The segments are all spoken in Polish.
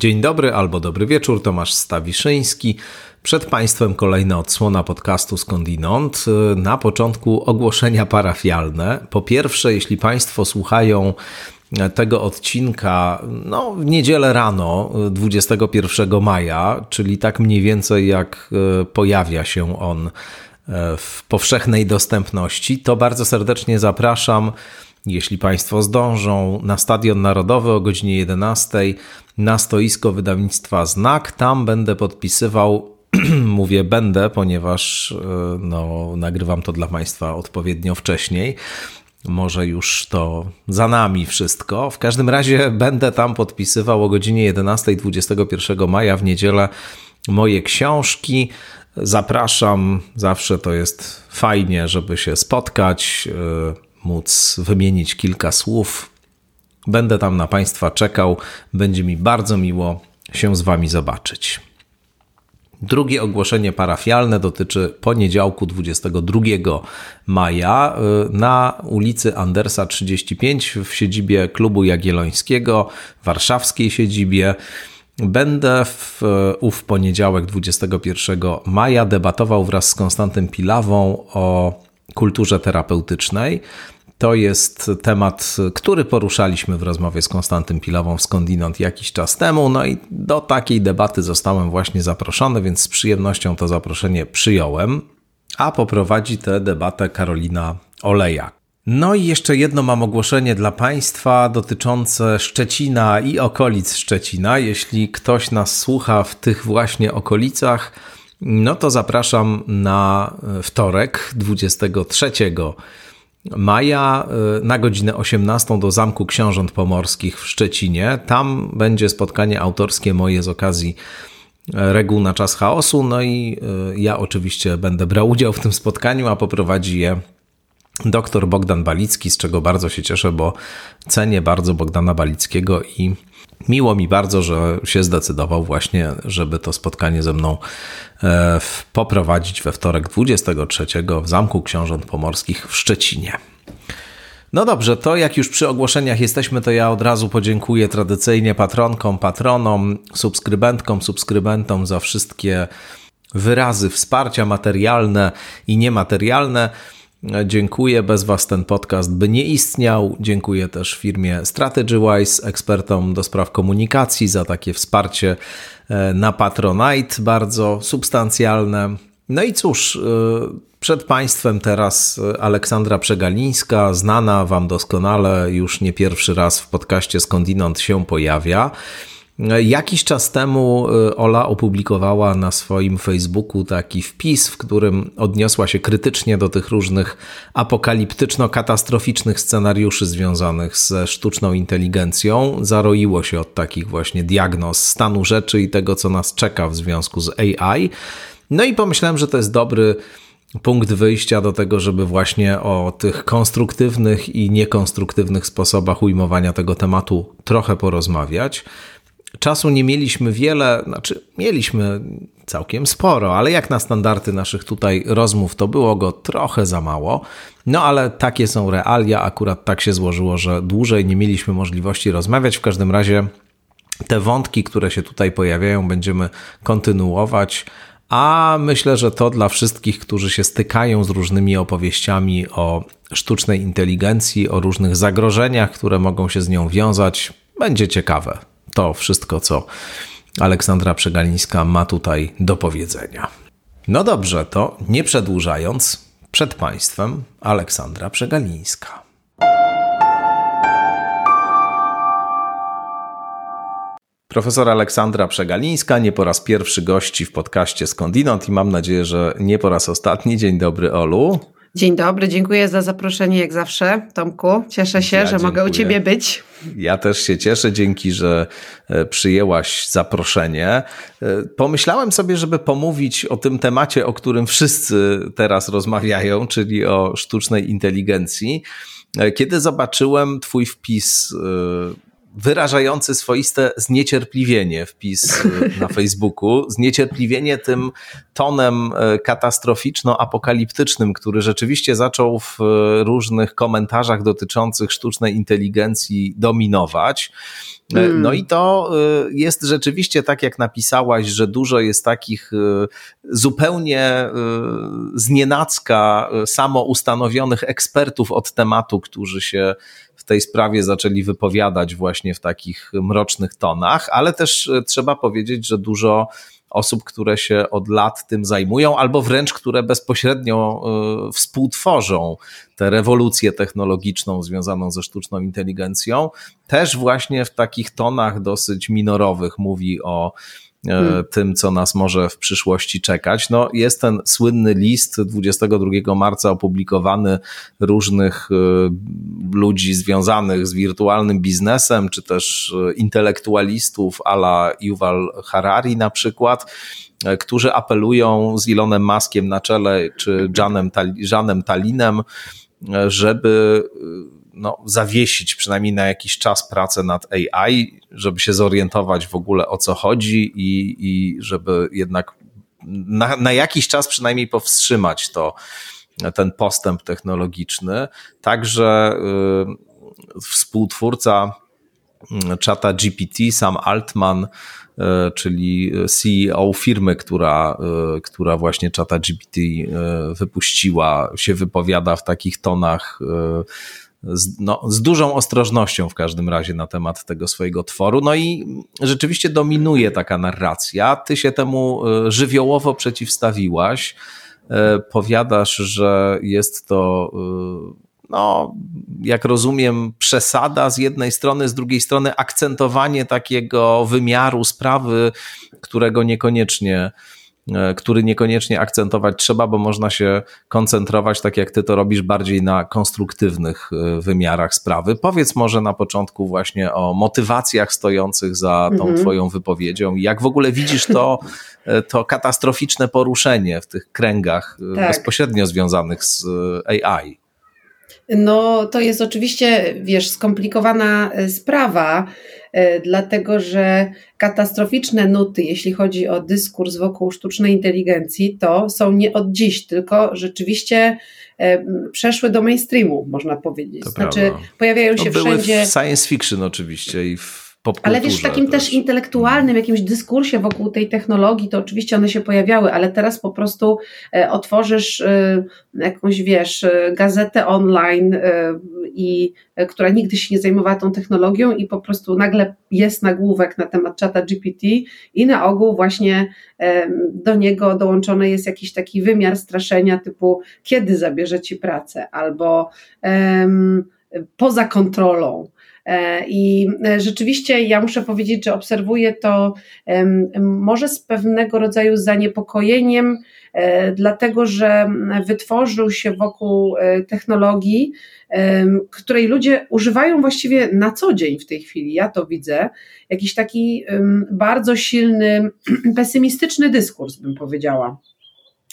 Dzień dobry albo dobry wieczór, Tomasz Stawiszyński. Przed Państwem kolejna odsłona podcastu Skądinąd. Na początku ogłoszenia parafialne. Po pierwsze, jeśli Państwo słuchają tego odcinka no, w niedzielę rano 21 maja, czyli tak mniej więcej jak e, pojawia się on e, w powszechnej dostępności, to bardzo serdecznie zapraszam jeśli Państwo zdążą, na Stadion Narodowy o godzinie 11 na stoisko wydawnictwa Znak. Tam będę podpisywał, mówię będę, ponieważ e, no, nagrywam to dla Państwa odpowiednio wcześniej. Może już to za nami wszystko. W każdym razie będę tam podpisywał o godzinie 11 21 maja w niedzielę moje książki. Zapraszam, zawsze to jest fajnie, żeby się spotkać. Móc wymienić kilka słów. Będę tam na Państwa czekał. Będzie mi bardzo miło się z Wami zobaczyć. Drugie ogłoszenie parafialne dotyczy poniedziałku 22 maja y, na ulicy Andersa 35 w siedzibie Klubu Jagiellońskiego, warszawskiej siedzibie. Będę w ów poniedziałek 21 maja debatował wraz z Konstantym Pilawą o kulturze terapeutycznej. To jest temat, który poruszaliśmy w rozmowie z Konstantym Pilową Skądinąd jakiś czas temu. No i do takiej debaty zostałem właśnie zaproszony, więc z przyjemnością to zaproszenie przyjąłem. A poprowadzi tę debatę Karolina Olejak. No i jeszcze jedno mam ogłoszenie dla Państwa dotyczące Szczecina i okolic Szczecina. Jeśli ktoś nas słucha w tych właśnie okolicach, no to zapraszam na wtorek 23 maja y, na godzinę 18 do Zamku Książąt Pomorskich w Szczecinie. Tam będzie spotkanie autorskie moje z okazji e, reguł na czas chaosu. No i ja oczywiście będę brał udział w tym spotkaniu, a poprowadzi je dr Bogdan Balicki, z czego bardzo się cieszę, bo cenię bardzo Bogdana Balickiego i Miło mi bardzo, że się zdecydował właśnie, żeby to spotkanie ze mną e, poprowadzić we wtorek 23 w Zamku Książąt Pomorskich w Szczecinie. No dobrze, to jak już przy ogłoszeniach jesteśmy, to ja od razu podziękuję tradycyjnie patronkom, patronom, subskrybentkom, subskrybentom za wszystkie wyrazy wsparcia materialne i niematerialne. Dziękuję, bez Was ten podcast by nie istniał. Dziękuję też firmie StrategyWise, ekspertom do spraw komunikacji za takie wsparcie e, na Patronite, bardzo substancjalne. No i cóż, e, przed Państwem teraz Aleksandra Przegalińska, znana Wam doskonale, już nie pierwszy raz w podcaście Skądinąd się pojawia. Jakiś czas temu y, Ola opublikowała na swoim Facebooku taki wpis, w którym odniosła się krytycznie do tych różnych apokaliptyczno-katastroficznych scenariuszy związanych ze sztuczną inteligencją. Zaroiło się od takich właśnie diagnoz stanu rzeczy i tego, co nas czeka w związku z AI. No i pomyślałem, że to jest dobry punkt wyjścia do tego, żeby właśnie o tych konstruktywnych i niekonstruktywnych sposobach ujmowania tego tematu trochę porozmawiać. Czasu nie mieliśmy wiele, znaczy mieliśmy całkiem sporo, ale jak na standardy naszych tutaj rozmów, to było go trochę za mało. No ale takie są realia, akurat tak się złożyło, że dłużej nie mieliśmy możliwości rozmawiać. W każdym razie te wątki, które się tutaj pojawiają, będziemy kontynuować. A myślę, że to dla wszystkich, którzy się stykają z różnymi opowieściami o sztucznej inteligencji, o różnych zagrożeniach, które mogą się z nią wiązać, będzie ciekawe to wszystko, co Aleksandra Przegalińska ma tutaj do powiedzenia. No dobrze, to nie przedłużając, przed Państwem Aleksandra Przegalińska. Profesor Aleksandra Przegalińska nie po raz pierwszy gości w podcaście Skądinąd i mam nadzieję, że nie po raz ostatni. Dzień dobry, Olu. Dzień dobry, dziękuję za zaproszenie jak zawsze, Tomku. Cieszę się, ja że dziękuję. mogę u Ciebie być. Ja też się cieszę, dzięki, że e, przyjęłaś zaproszenie. E, pomyślałem sobie, żeby pomówić o tym temacie, o którym wszyscy teraz rozmawiają, czyli o sztucznej inteligencji. E, kiedy zobaczyłem Twój wpis wyrażający swoiste zniecierpliwienie wpis na Facebooku. Zniecierpliwienie tym tonem katastroficzno-apokaliptycznym, który rzeczywiście zaczął w różnych komentarzach dotyczących sztucznej inteligencji dominować. Hmm. No i to jest rzeczywiście tak, jak napisałaś, że dużo jest takich zupełnie znienacka samo ustanowionych ekspertów od tematu, którzy się tej sprawie zaczęli wypowiadać właśnie w takich mrocznych tonach, ale też e, trzeba powiedzieć, że dużo osób, które się od lat tym zajmują, albo wręcz które bezpośrednio e, współtworzą tę rewolucję technologiczną związaną ze sztuczną inteligencją, też właśnie w takich tonach dosyć minorowych mówi o hmm. tym, co nas może w przyszłości czekać. No, jest ten słynny list 22 marca opublikowany różnych e, ludzi związanych z wirtualnym biznesem, czy też e, intelektualistów ala Yuval Harari na przykład, którzy apelują z Elonem Muskiem na czele, czy Janem, Janem Talinem, żeby no, zawiesić przynajmniej na jakiś czas pracę nad AI, żeby się zorientować w ogóle o co chodzi i, i żeby jednak na, na jakiś czas przynajmniej powstrzymać to, ten postęp technologiczny. Także y, współtwórca y, czata GPT, Sam Altman, y, czyli CEO firmy, która, y, która właśnie czata GPT y, wypuściła, się wypowiada w takich tonach z, no, z dużą ostrożnością w każdym razie na temat tego swojego tworu. No i rzeczywiście dominuje taka narracja. Ty się temu e, żywiołowo przeciwstawiłaś. E, powiadasz, że jest to, e, no, jak rozumiem, przesada z jednej strony, z drugiej strony akcentowanie takiego wymiaru sprawy, którego niekoniecznie który niekoniecznie akcentować trzeba, bo można się koncentrować, tak jak ty to robisz, bardziej na konstruktywnych e, wymiarach sprawy. Powiedz może na początku właśnie o motywacjach stojących za tą mhm. twoją wypowiedzią jak w ogóle widzisz to, e, to katastroficzne poruszenie w tych kręgach tak. bezpośrednio związanych z AI. No, to jest oczywiście, wiesz, skomplikowana sprawa, dlatego że katastroficzne nuty, jeśli chodzi o dyskurs wokół sztucznej inteligencji, to są nie od dziś, tylko rzeczywiście przeszły do mainstreamu, można powiedzieć. To znaczy, prawda. pojawiają się były wszędzie. W science fiction oczywiście i w ale wiesz, w takim też. intelektualnym jakimś dyskursie wokół tej technologii, to oczywiście one się pojawiały, ale teraz po prostu e, otworzysz e, jakąś, wiesz, e, gazetę online i która nigdy się nie zajmowała tą technologią i po prostu nagle jest nagłówek na temat czata GPT i na ogół właśnie do niego dołączony jest jakiś taki wymiar straszenia typu kiedy zabierze ci pracę albo um, poza kontrolą I e, rzeczywiście ja muszę powiedzieć, że obserwuję to może z pewnego rodzaju zaniepokojeniem, e, dlatego że wytworzył się wokół technologii, której ludzie używają właściwie na co dzień w tej chwili, ja to widzę, jakiś taki bardzo silny, pesymistyczny dyskurs, bym powiedziała.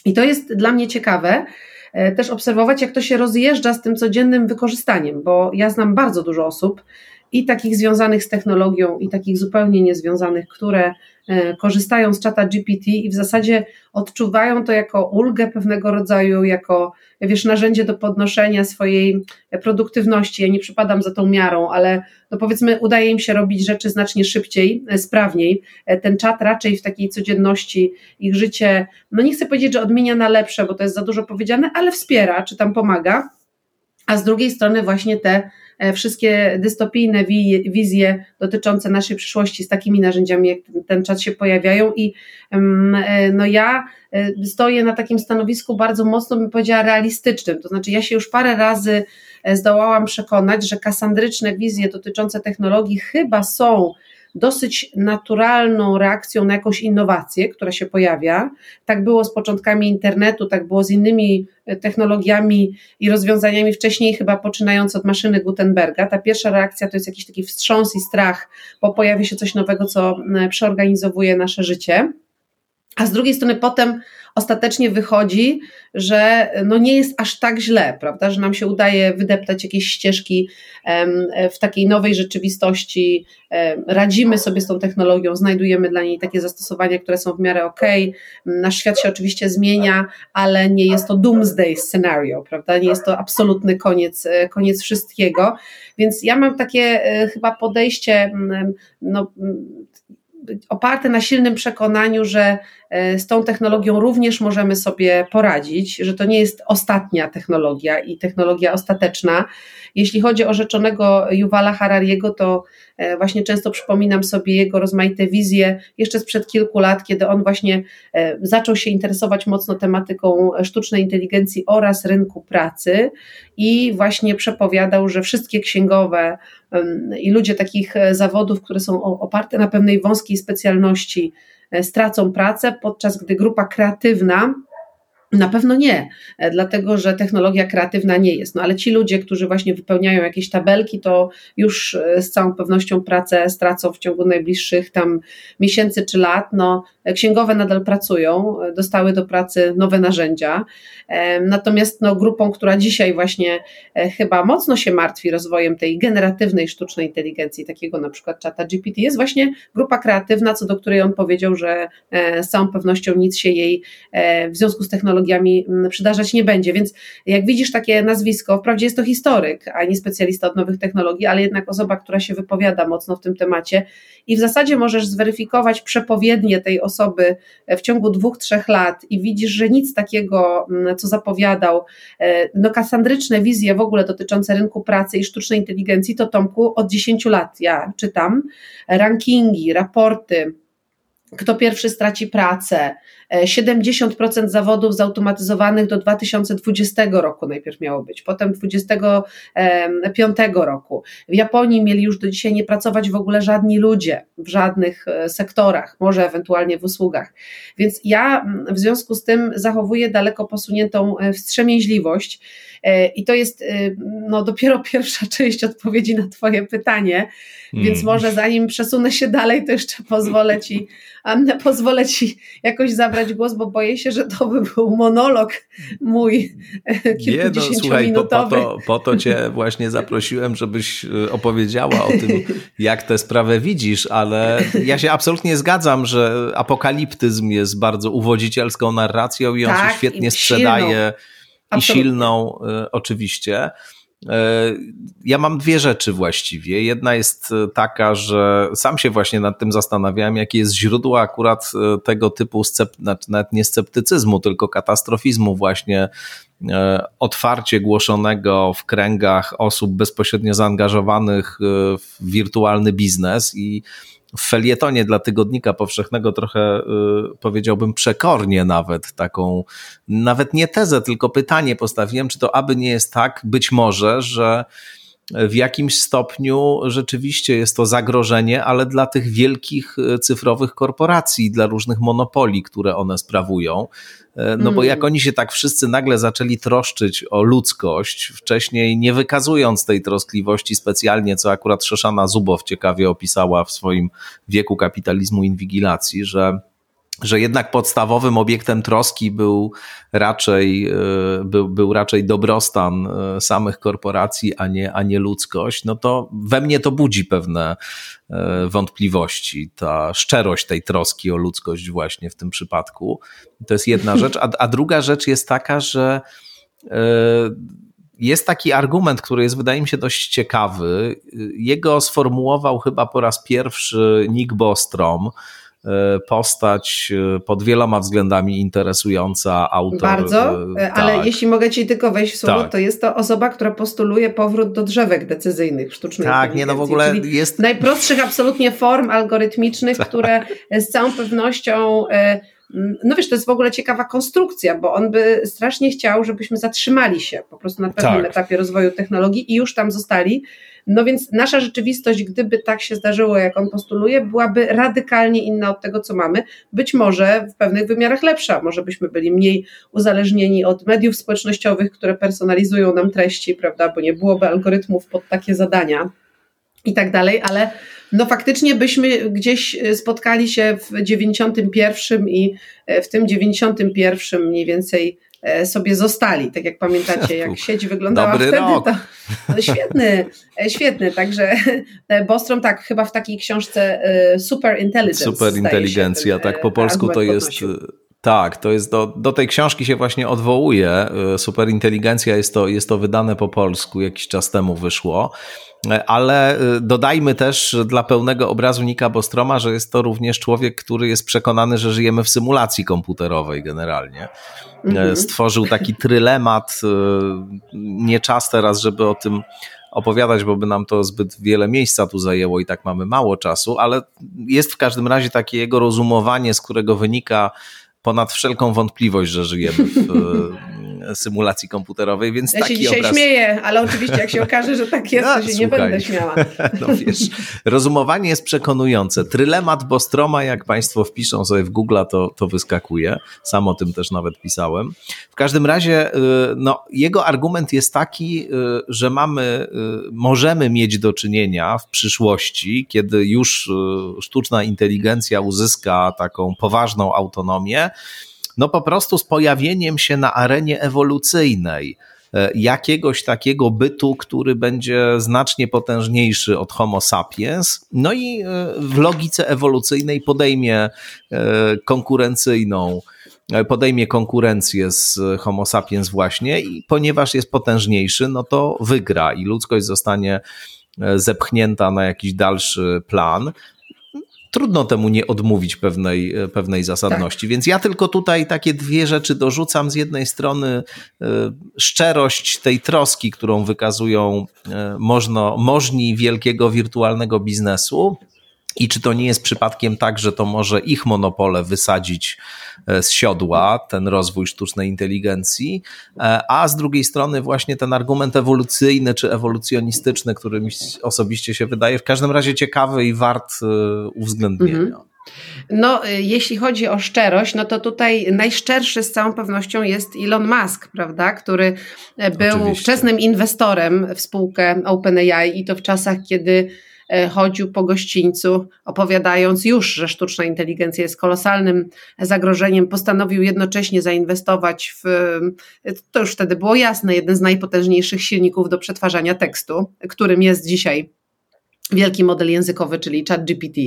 I to jest dla mnie ciekawe, E, też obserwować, jak to się rozjeżdża z tym codziennym wykorzystaniem, bo ja znam bardzo dużo osób i takich związanych z technologią, i takich zupełnie niezwiązanych, które e, korzystają z czata GPT i w zasadzie odczuwają to jako ulgę pewnego rodzaju, jako wiesz, narzędzie do podnoszenia swojej produktywności. Ja nie przypadam za tą miarą, ale no powiedzmy, udaje im się robić rzeczy znacznie szybciej, e, sprawniej. E, ten czat raczej w takiej codzienności ich życie, no nie chcę powiedzieć, że odmienia na lepsze, bo to jest za dużo powiedziane, ale wspiera, czy tam pomaga. A z drugiej strony właśnie te wszystkie dystopijne wizje dotyczące naszej przyszłości z takimi narzędziami, jak ten czat się pojawiają i e, no ja e, stoję na takim stanowisku bardzo mocno, bym powiedziała, realistycznym. To znaczy, ja się już parę razy zdołałam przekonać, że kasandryczne wizje dotyczące technologii chyba są dosyć naturalną reakcją na jakąś innowację, która się pojawia. Tak było z początkami internetu, tak było z innymi e, technologiami i rozwiązaniami wcześniej, chyba poczynając od maszyny Gutenberga. Ta pierwsza reakcja to jest jakiś taki wstrząs i strach, bo pojawi się coś nowego, co przeorganizowuje nasze życie. A z drugiej strony potem ostatecznie wychodzi, że no nie jest aż tak źle, prawda, że nam się udaje wydeptać jakieś ścieżki w takiej nowej rzeczywistości, radzimy sobie z tą technologią, znajdujemy dla niej takie zastosowania, które są w miarę ok, nasz świat się oczywiście zmienia, ale nie jest to doomsday scenario, prawda, nie jest to absolutny koniec, e, koniec wszystkiego, więc ja mam takie e, chyba podejście no, oparte na silnym przekonaniu, że e, z tą technologią również możemy sobie poradzić, że to nie jest ostatnia technologia i technologia ostateczna. Jeśli chodzi o rzeczonego Yuvala Harariego, to e, właśnie często przypominam sobie jego rozmaite wizje jeszcze sprzed kilku lat, kiedy on właśnie e, zaczął się interesować mocno tematyką sztucznej inteligencji oraz rynku pracy i właśnie przepowiadał, że wszystkie księgowe i ludzie takich zawodów, które są oparte na pewnej wąskiej specjalności, e, stracą pracę, podczas gdy grupa kreatywna na pewno nie, e, dlatego że technologia kreatywna nie jest. No ale ci ludzie, którzy właśnie wypełniają jakieś tabelki, to już e, z całą pewnością pracę stracą w ciągu najbliższych tam miesięcy czy lat. No, e, księgowe nadal pracują, dostały do pracy nowe narzędzia. Natomiast no, grupą, która dzisiaj właśnie chyba mocno się martwi rozwojem tej generatywnej sztucznej inteligencji, takiego na przykład czata GPT, jest właśnie grupa kreatywna, co do której on powiedział, że z całą pewnością nic się jej w związku z technologiami przydarzać nie będzie. Więc jak widzisz takie nazwisko, wprawdzie jest to historyk, a nie specjalista od nowych technologii, ale jednak osoba, która się wypowiada mocno w tym temacie i w zasadzie możesz zweryfikować przepowiednie tej osoby w ciągu dwóch, trzech lat i widzisz, że nic takiego, mm, co zapowiadał, e, no kasandryczne wizje w ogóle dotyczące rynku pracy i sztucznej inteligencji, to Tomku od 10 lat ja czytam rankingi, raporty, kto pierwszy straci pracę, 70% e, zawodów zautomatyzowanych do 2020 roku najpierw miało być, potem 2025 roku. W Japonii mieli już do dzisiaj nie pracować w ogóle żadni ludzie w żadnych e, sektorach, może ewentualnie w usługach. Więc ja w związku z tym zachowuję daleko posuniętą e, wstrzemięźliwość i to jest no, dopiero pierwsza część odpowiedzi na Twoje pytanie, hmm. więc może zanim przesunę się dalej, to jeszcze pozwolę Ci, pozwolę Ci jakoś zabrać głos, bo boję się, że to by był monolog mój kilkudziesięciominutowy. Nie, no, słuchaj, po, po, to, po to cię właśnie zaprosiłem, żebyś y, opowiedziała o tym, jak tę sprawę widzisz, ale ja się absolutnie zgadzam, że apokaliptyzm jest bardzo uwodzicielską narracją i on tak, się świetnie sprzedaje i silną y, oczywiście. E, ja mam dwie rzeczy właściwie. Jedna jest e, taka, że sam się właśnie nad tym zastanawiałem, jakie jest źródło akurat tego typu, znaczy nawet nie sceptycyzmu, tylko katastrofizmu właśnie otwarcie głoszonego w kręgach osób bezpośrednio zaangażowanych w wirtualny biznes i w felietonie dla Tygodnika Powszechnego trochę y, powiedziałbym przekornie nawet taką, nawet nie tezę, tylko pytanie postawiłem, czy to aby nie jest tak, być może, że w jakimś stopniu rzeczywiście jest to zagrożenie, ale dla tych wielkich e, cyfrowych korporacji, dla różnych monopoli, które one sprawują. E, no bo jak mm. oni się tak wszyscy nagle zaczęli troszczyć o ludzkość, wcześniej nie wykazując tej troskliwości specjalnie, co akurat Szeszana Zubow ciekawie opisała w swoim wieku kapitalizmu inwigilacji, że że jednak podstawowym obiektem troski był raczej, e, był, był raczej dobrostan e, samych korporacji, a nie, a nie ludzkość, no to we mnie to budzi pewne e, wątpliwości, ta szczerość tej troski o ludzkość właśnie w tym przypadku. To jest jedna rzecz, a, a druga rzecz jest taka, że jest taki argument, który jest wydaje mi się dość ciekawy. Jego sformułował chyba po raz pierwszy Nick Bostrom, postać e, pod wieloma względami interesująca, autor. Bardzo, e, ale tak. jeśli mogę ci tylko wejść w słowo, tak. to jest to osoba, która postuluje powrót do drzewek decyzyjnych sztucznej Tak, nie no w ogóle jest... Najprostszych absolutnie form algorytmicznych, tak. które z całą pewnością no wiesz, to jest w ogóle ciekawa konstrukcja, bo on by strasznie chciał, żebyśmy zatrzymali się po prostu na pewnym tak. etapie rozwoju technologii i już tam zostali, no więc nasza rzeczywistość, gdyby tak się zdarzyło, jak on postuluje, byłaby radykalnie inna od tego, co mamy. Być może w pewnych wymiarach lepsza. Może byśmy byli mniej uzależnieni od mediów społecznościowych, które personalizują nam treści, prawda, bo nie byłoby algorytmów pod takie zadania i tak dalej, ale No faktycznie byśmy gdzieś e, spotkali się w 91 i e, w tym 91 mniej więcej sobie zostali. Tak jak pamiętacie, jak sieć wyglądała Dobry wtedy, rok. to no świetny, świetny. Także Bostrom tak chyba w takiej książce Super Intelligence. Super inteligencja, tak po polsku to jest tak, to jest do, do tej książki się właśnie odwołuje. Superinteligencja jest to, jest to wydane po polsku, jakiś czas temu wyszło. Ale dodajmy też dla pełnego obrazu Nika Bostroma, że jest to również człowiek, który jest przekonany, że żyjemy w symulacji komputerowej generalnie. Mhm. Stworzył taki trylemat. Nie czas teraz, żeby o tym opowiadać, bo by nam to zbyt wiele miejsca tu zajęło i tak mamy mało czasu, ale jest w każdym razie takie jego rozumowanie, z którego wynika ponad wszelką wątpliwość, że żyjemy w e, symulacji komputerowej, więc ja taki się dzisiaj obraz... śmieję, ale oczywiście jak się okaże, że tak jest, to się słuchaj. nie będę śmiała. No wiesz, rozumowanie jest przekonujące. Trylemat Bostroma, jak Państwo wpiszą sobie w Google, to, to wyskakuje. Sam o tym też nawet pisałem. W każdym razie e, no, jego argument jest taki, e, że mamy, możemy mieć do czynienia w przyszłości, kiedy już sztuczna inteligencja uzyska taką poważną autonomię, no po prostu z pojawieniem się na arenie ewolucyjnej e, jakiegoś takiego bytu, który będzie znacznie potężniejszy od Homo sapiens, no i e, w logice ewolucyjnej podejmie e, konkurencyjną, podejmie konkurencję z Homo sapiens właśnie i ponieważ jest potężniejszy, no to wygra i ludzkość zostanie zepchnięta na jakiś dalszy plan trudno temu nie odmówić pewnej, e, pewnej zasadności. Tak. Więc ja tylko tutaj takie dwie rzeczy dorzucam. Z jednej strony y, szczerość tej troski, którą wykazują y, można, możni wielkiego wirtualnego biznesu, i czy to nie jest przypadkiem tak, że to może ich monopole wysadzić e, z siodła, ten rozwój sztucznej inteligencji, e, a z drugiej strony właśnie ten argument ewolucyjny czy ewolucjonistyczny, który mi osobiście się wydaje w każdym razie ciekawy i wart e, uwzględnienia. Mhm. No, jeśli chodzi o szczerość, no to tutaj najszczerszy z całą pewnością jest Elon Musk, prawda, który był Oczywiście. wczesnym inwestorem w spółkę OpenAI i to w czasach, kiedy chodził po gościńcu, opowiadając już, że sztuczna inteligencja jest kolosalnym zagrożeniem, postanowił jednocześnie zainwestować w, to już wtedy było jasne, jeden z najpotężniejszych silników do przetwarzania tekstu, którym jest dzisiaj wielki model językowy, czyli ChatGPT.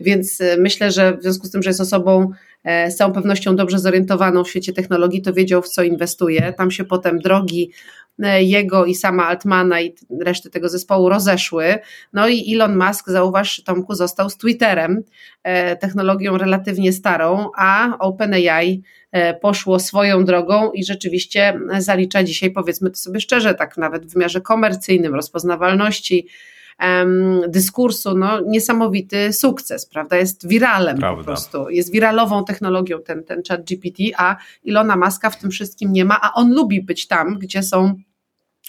Więc e, myślę, że w związku z tym, że jest osobą e, z całą pewnością dobrze zorientowaną w świecie technologii, to wiedział, w co inwestuje. Tam się potem drogi E, jego i sama Altmana i reszty tego zespołu rozeszły. No i Elon Musk, zauważ Tomku, został z Twitterem, e, technologią relatywnie starą, a OpenAI e, poszło swoją drogą i rzeczywiście zalicza dzisiaj, powiedzmy to sobie szczerze, tak nawet w wymiarze komercyjnym, rozpoznawalności, dyskursu, no niesamowity sukces, prawda? Jest wiralem prawda. po prostu, jest wiralową technologią ten, ten chat GPT, a Ilona Maska w tym wszystkim nie ma, a on lubi być tam, gdzie są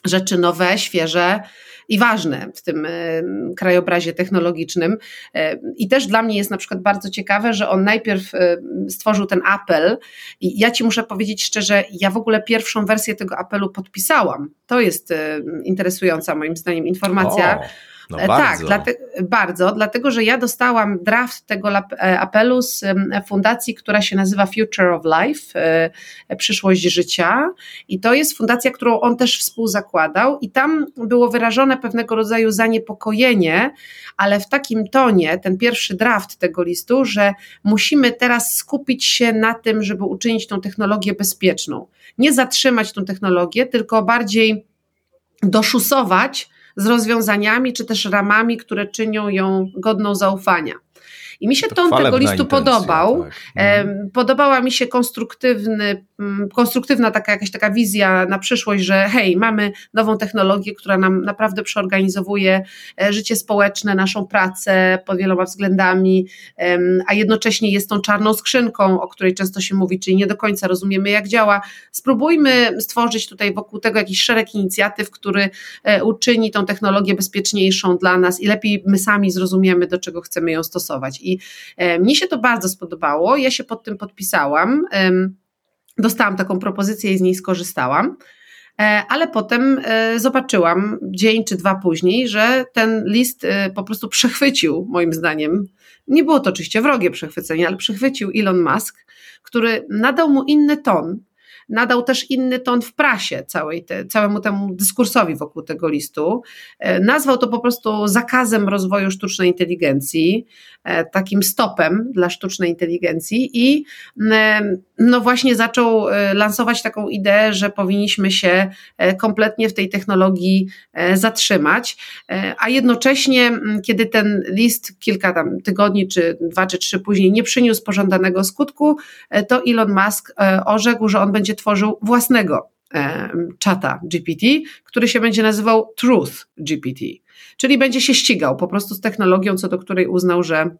rzeczy nowe, świeże i ważne w tym krajobrazie technologicznym. I też dla mnie jest na przykład bardzo ciekawe, że on najpierw stworzył ten apel i ja ci muszę powiedzieć szczerze, ja w ogóle pierwszą wersję tego apelu podpisałam. To jest interesująca moim zdaniem informacja. O no e, tak, bardzo. Dlate, bardzo, dlatego że ja dostałam draft tego e, apelu z fundacji, która się nazywa Future of Life, e, przyszłość życia i to jest fundacja, którą on też współzakładał i tam było wyrażone pewnego rodzaju zaniepokojenie, ale w takim tonie, ten pierwszy draft tego listu, że musimy teraz skupić się na tym, żeby uczynić tą technologię bezpieczną. Nie zatrzymać tą technologię, tylko bardziej doszusować z rozwiązaniami czy też ramami, które czynią ją godną zaufania. I mi się to ton tego listu podobał. Tak. Podobała mi się konstruktywny, konstruktywna taka jakaś taka wizja na przyszłość, że hej, mamy nową technologię, która nam naprawdę przeorganizowuje e, życie społeczne, naszą pracę pod wieloma względami, a jednocześnie jest tą czarną skrzynką, o której często się mówi, czyli nie do końca rozumiemy, jak działa. Spróbujmy stworzyć tutaj wokół tego jakiś szereg inicjatyw, który e, uczyni tą technologię bezpieczniejszą dla nas i lepiej my sami zrozumiemy, do czego chcemy ją stosować. I i e, mnie się to bardzo spodobało. Ja się pod tym podpisałam. Dostałam taką propozycję i z niej skorzystałam. ale potem zobaczyłam dzień czy dwa później, że ten list po prostu przechwycił, moim zdaniem, nie było to oczywiście wrogie przechwycenie, ale przechwycił Elon Musk, który nadał mu inny ton, nadał też inny ton w prasie całej te, całemu temu dyskursowi wokół tego listu. E, nazwał to po prostu zakazem rozwoju sztucznej inteligencji, e, takim stopem dla sztucznej inteligencji i e, no właśnie zaczął lansować taką ideę, że powinniśmy się kompletnie w tej technologii zatrzymać, a jednocześnie, kiedy ten list kilka tam tygodni, czy dwa, czy trzy później nie przyniósł pożądanego skutku, to Elon Musk orzekł, że on będzie tworzył własnego czata GPT, który się będzie nazywał Truth GPT, czyli będzie się ścigał po prostu z technologią, co do której uznał, że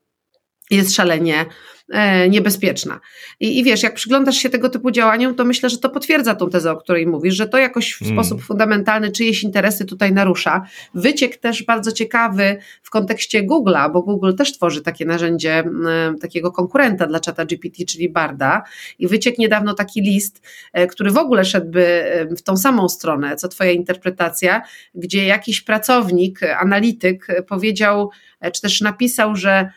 jest szalenie E, niebezpieczna. I, I, wiesz, jak przyglądasz się tego typu działaniom, to myślę, że to potwierdza tą tezę, o której mówisz, że to jakoś w mm. sposób fundamentalny czyjeś interesy tutaj narusza. Wyciek też bardzo ciekawy w kontekście Google'a, bo Google też tworzy takie narzędzie e, takiego konkurenta dla czata GPT, czyli Barda. I wyciek niedawno taki list, e, który w ogóle szedłby w tą samą stronę, co twoja interpretacja, gdzie jakiś pracownik, analityk powiedział, czy też napisał, że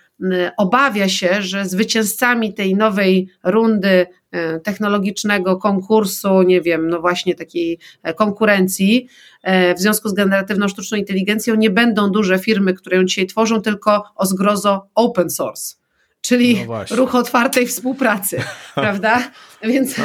obawia się, że zwycięzcami tej nowej rundy e, technologicznego konkursu, nie wiem, no właśnie takiej e, konkurencji e, w związku z generatywną sztuczną inteligencją nie będą duże firmy, które ją dzisiaj tworzą, tylko o zgrozo open source, czyli no ruch otwartej współpracy, prawda? Więc no.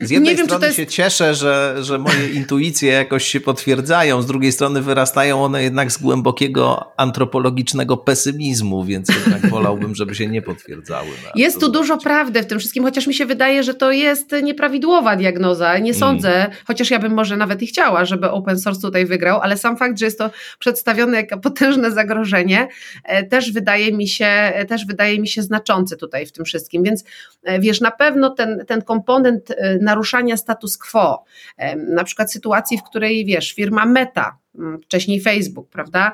Z jednej wiem, strony jest... się cieszę, że, że moje intuicje jakoś się potwierdzają, z drugiej strony wyrastają one jednak z głębokiego antropologicznego pesymizmu, więc jednak wolałbym, żeby się nie potwierdzały. Jest tu dużo prawdy w tym wszystkim, chociaż mi się wydaje, że to jest nieprawidłowa diagnoza. Nie sądzę, mm. chociaż ja bym może nawet i chciała, żeby open source tutaj wygrał, ale sam fakt, że jest to przedstawione jako potężne zagrożenie, e, też wydaje mi się, e, też wydaje mi się znaczący tutaj w tym wszystkim. Więc e, wiesz, na pewno ten, ten komponent na naruszania status quo, na przykład sytuacji, w której wiesz, firma Meta, wcześniej Facebook, prawda,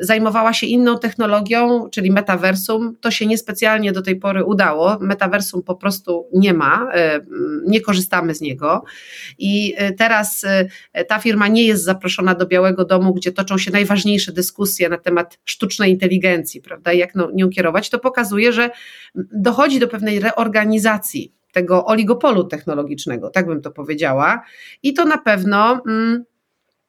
zajmowała się inną technologią, czyli metaversum. To się niespecjalnie do tej pory udało. Metaversum po prostu nie ma, nie korzystamy z niego. I e, teraz e, ta firma nie jest zaproszona do Białego Domu, gdzie toczą się najważniejsze dyskusje na temat sztucznej inteligencji, prawda, jak no, nią kierować. To pokazuje, że dochodzi do pewnej reorganizacji tego oligopolu technologicznego, tak bym to powiedziała. I to na pewno. Mm,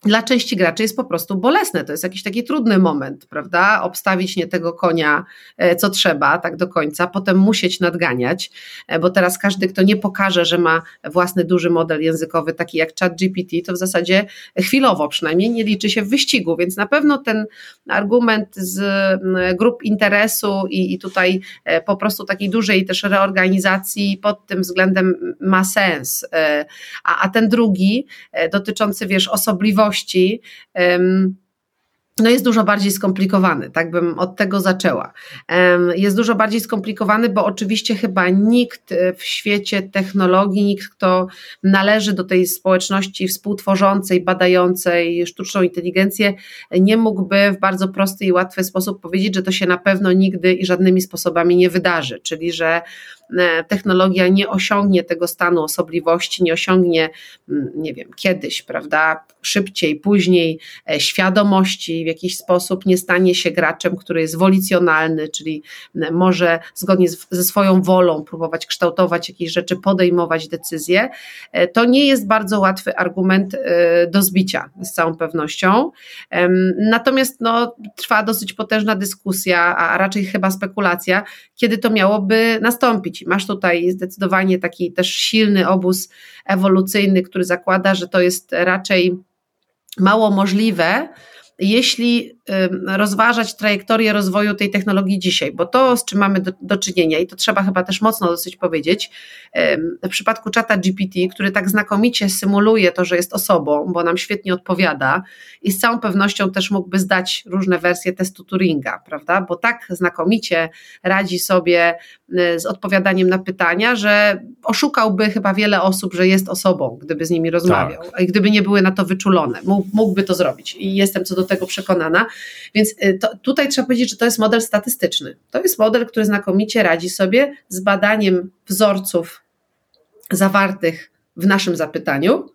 dla części graczy jest po prostu bolesne. To jest jakiś taki trudny moment, prawda? Obstawić nie tego konia, e, co trzeba, tak do końca, potem musieć nadganiać, e, bo teraz każdy, kto nie pokaże, że ma własny duży model językowy, taki jak ChatGPT, to w zasadzie chwilowo przynajmniej nie liczy się w wyścigu, więc na pewno ten argument z grup interesu i, i tutaj e, po prostu takiej dużej też reorganizacji pod tym względem ma sens. A, a ten drugi, dotyczący, wiesz, osobliwości, możliwości no jest dużo bardziej skomplikowany, tak bym od tego zaczęła. Jest dużo bardziej skomplikowany, bo oczywiście chyba nikt w świecie technologii, nikt, kto należy do tej społeczności współtworzącej, badającej sztuczną inteligencję, nie mógłby w bardzo prosty i łatwy sposób powiedzieć, że to się na pewno nigdy i żadnymi sposobami nie wydarzy, czyli że E, technologia nie osiągnie tego stanu osobliwości, nie osiągnie, mm, nie wiem, kiedyś, prawda, szybciej, później e, świadomości w jakiś sposób, nie stanie się graczem, który jest wolicjonalny, czyli może zgodnie z, ze swoją wolą próbować kształtować jakieś rzeczy, podejmować decyzje, e, to nie jest bardzo łatwy argument do zbicia z całą pewnością. Natomiast no, trwa dosyć potężna dyskusja, a raczej chyba spekulacja, kiedy to miałoby nastąpić. Masz tutaj zdecydowanie taki też silny obóz ewolucyjny, który zakłada, że to jest raczej mało możliwe, jeśli rozważać trajektorię rozwoju tej technologii dzisiaj, bo to, z czym mamy do, do, czynienia, i to trzeba chyba też mocno dosyć powiedzieć, w przypadku czata GPT, który tak znakomicie symuluje to, że jest osobą, bo nam świetnie odpowiada i z całą pewnością też mógłby zdać różne wersje testu Turinga, prawda? Bo tak znakomicie radzi sobie z odpowiadaniem na pytania, że oszukałby chyba wiele osób, że jest osobą, gdyby z nimi rozmawiał, tak. i gdyby nie były na to wyczulone. Mógłby to zrobić i jestem co do tego przekonana. Więc y, to, tutaj trzeba powiedzieć, że to jest model statystyczny. To jest model, który znakomicie radzi sobie z badaniem wzorców zawartych w naszym zapytaniu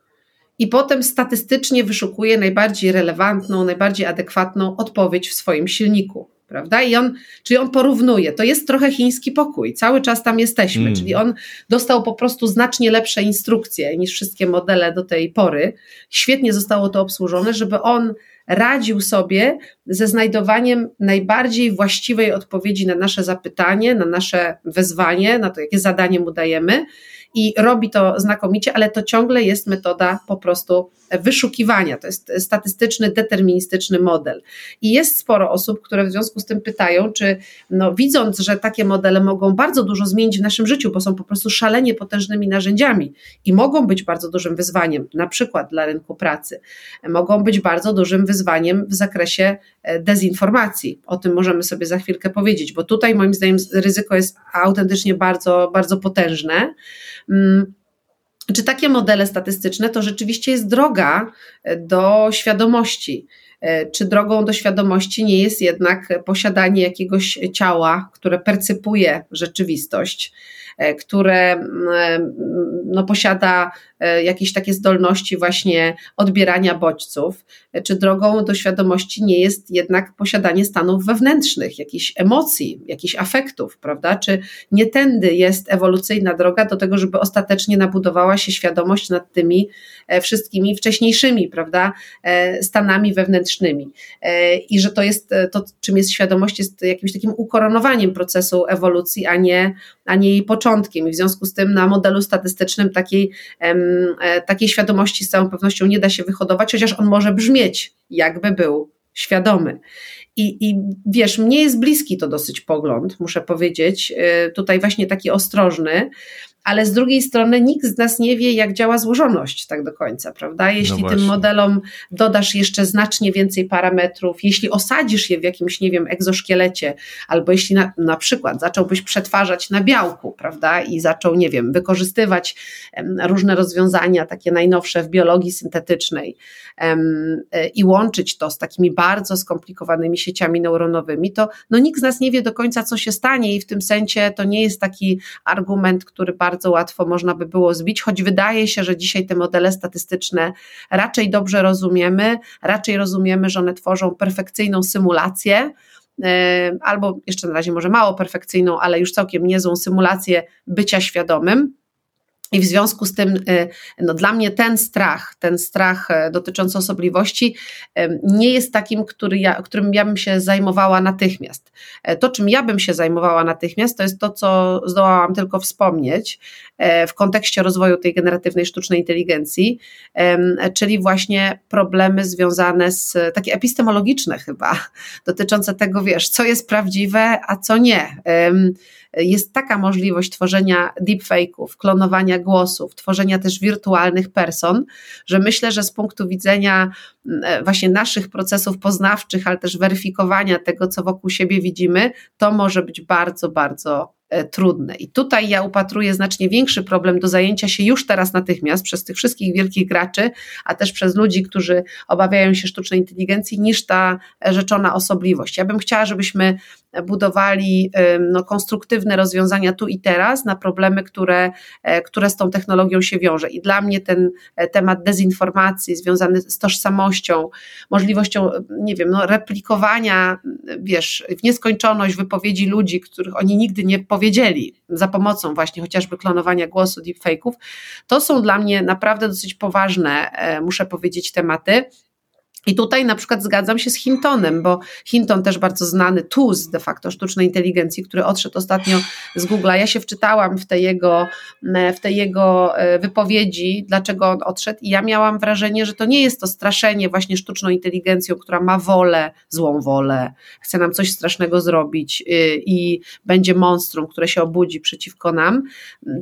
i potem statystycznie wyszukuje najbardziej relevantną, najbardziej adekwatną odpowiedź w swoim silniku. Prawda? I on, czyli on porównuje. To jest trochę chiński pokój. Cały czas tam jesteśmy. Mm. Czyli on dostał po prostu znacznie lepsze instrukcje niż wszystkie modele do tej pory. Świetnie zostało to obsłużone, żeby on radził sobie ze znajdowaniem najbardziej właściwej odpowiedzi na nasze zapytanie, na nasze wezwanie, na to, jakie zadanie mu dajemy i robi to znakomicie, ale to ciągle jest metoda po prostu wyszukiwania. To jest statystyczny, deterministyczny model. I jest sporo osób, które w związku z tym pytają, czy no, widząc, że takie modele mogą bardzo dużo zmienić w naszym życiu, bo są po prostu szalenie potężnymi narzędziami i mogą być bardzo dużym wyzwaniem, na przykład dla rynku pracy, mogą być bardzo dużym wyzwaniem w zakresie dezinformacji. O tym możemy sobie za chwilkę powiedzieć, bo tutaj moim zdaniem ryzyko jest autentycznie bardzo, bardzo potężne. Mm, czy takie modele statystyczne to rzeczywiście jest droga e, do świadomości? E, czy drogą do świadomości nie jest jednak posiadanie jakiegoś ciała, które percypuje rzeczywistość? E, które mm, e, no, posiada e, jakieś takie zdolności właśnie odbierania bodźców, czy drogą do świadomości nie jest jednak posiadanie stanów wewnętrznych, jakichś emocji, jakichś afektów, prawda? Czy nie tędy jest ewolucyjna droga do tego, żeby ostatecznie nabudowała się świadomość nad tymi wszystkimi wcześniejszymi, prawda, stanami wewnętrznymi. I że to jest, to czym jest świadomość, jest jakimś takim ukoronowaniem procesu ewolucji, a nie, a nie jej początkiem i w związku z tym na modelu statystycznym takiej, e, takiej świadomości z całą pewnością nie da się wyhodować, chociaż on może brzmieć, jakby był świadomy. I, I wiesz, mnie jest bliski to dosyć pogląd, muszę powiedzieć, e, tutaj właśnie taki ostrożny, ale z drugiej strony nikt z nas nie wie, jak działa złożoność tak do końca, prawda? Jeśli no tym modelom dodasz jeszcze znacznie więcej parametrów, jeśli osadzisz je w jakimś, nie wiem, egzoszkielecie, albo jeśli na, na przykład zacząłbyś przetwarzać na białku, prawda? I zaczął, nie wiem, wykorzystywać różne rozwiązania, takie najnowsze w biologii syntetycznej e, i łączyć to z takimi bardzo skomplikowanymi sieciami neuronowymi, to no, nikt z nas nie wie do końca, co się stanie i w tym sensie to nie jest taki argument, który bardzo łatwo można by było zbić, choć wydaje się, że dzisiaj te modele statystyczne raczej dobrze rozumiemy, raczej rozumiemy, że one tworzą perfekcyjną symulację e, albo jeszcze na razie może mało perfekcyjną, ale już całkiem niezłą symulację bycia świadomym. I w związku z tym, y, no dla mnie ten strach, ten strach e, dotyczący osobliwości nie jest takim, który ja, którym ja bym się zajmowała natychmiast. E, to, czym ja bym się zajmowała natychmiast, to jest to, co zdołałam tylko wspomnieć e, w kontekście rozwoju tej generatywnej sztucznej inteligencji, czyli właśnie problemy związane z, takie epistemologiczne chyba, dotyczące tego, wiesz, co jest prawdziwe, a co nie jest taka możliwość tworzenia deepfake'ów, klonowania głosów, tworzenia też wirtualnych person, że myślę, że z punktu widzenia mm, właśnie naszych procesów poznawczych, ale też weryfikowania tego, co wokół siebie widzimy, to może być bardzo, bardzo E, trudne. I tutaj ja upatruję znacznie większy problem do zajęcia się już teraz natychmiast przez tych wszystkich wielkich graczy, a też przez ludzi, którzy obawiają się sztucznej inteligencji, niż ta rzeczona osobliwość. Ja bym chciała, żebyśmy budowali no, konstruktywne rozwiązania tu i teraz na problemy, które, e, które z tą technologią się wiąże. I dla mnie ten e, temat dezinformacji związany z tożsamością, możliwością, nie wiem, no, replikowania, wiesz, w nieskończoność wypowiedzi ludzi, których oni nigdy nie powiedzieli za pomocą właśnie chociażby klonowania głosu, deepfake'ów, to są dla mnie naprawdę dosyć poważne, e, muszę powiedzieć, tematy. I tutaj na przykład zgadzam się z Hintonem, bo Hinton też bardzo znany tuz de facto sztucznej inteligencji, który odszedł ostatnio z Google'a. Ja się wczytałam w te jego, w te jego e, wypowiedzi, dlaczego on odszedł i ja miałam wrażenie, że to nie jest to straszenie właśnie sztuczną inteligencją, która ma wolę, złą wolę, chce nam coś strasznego zrobić y, i będzie monstrum, które się obudzi przeciwko nam,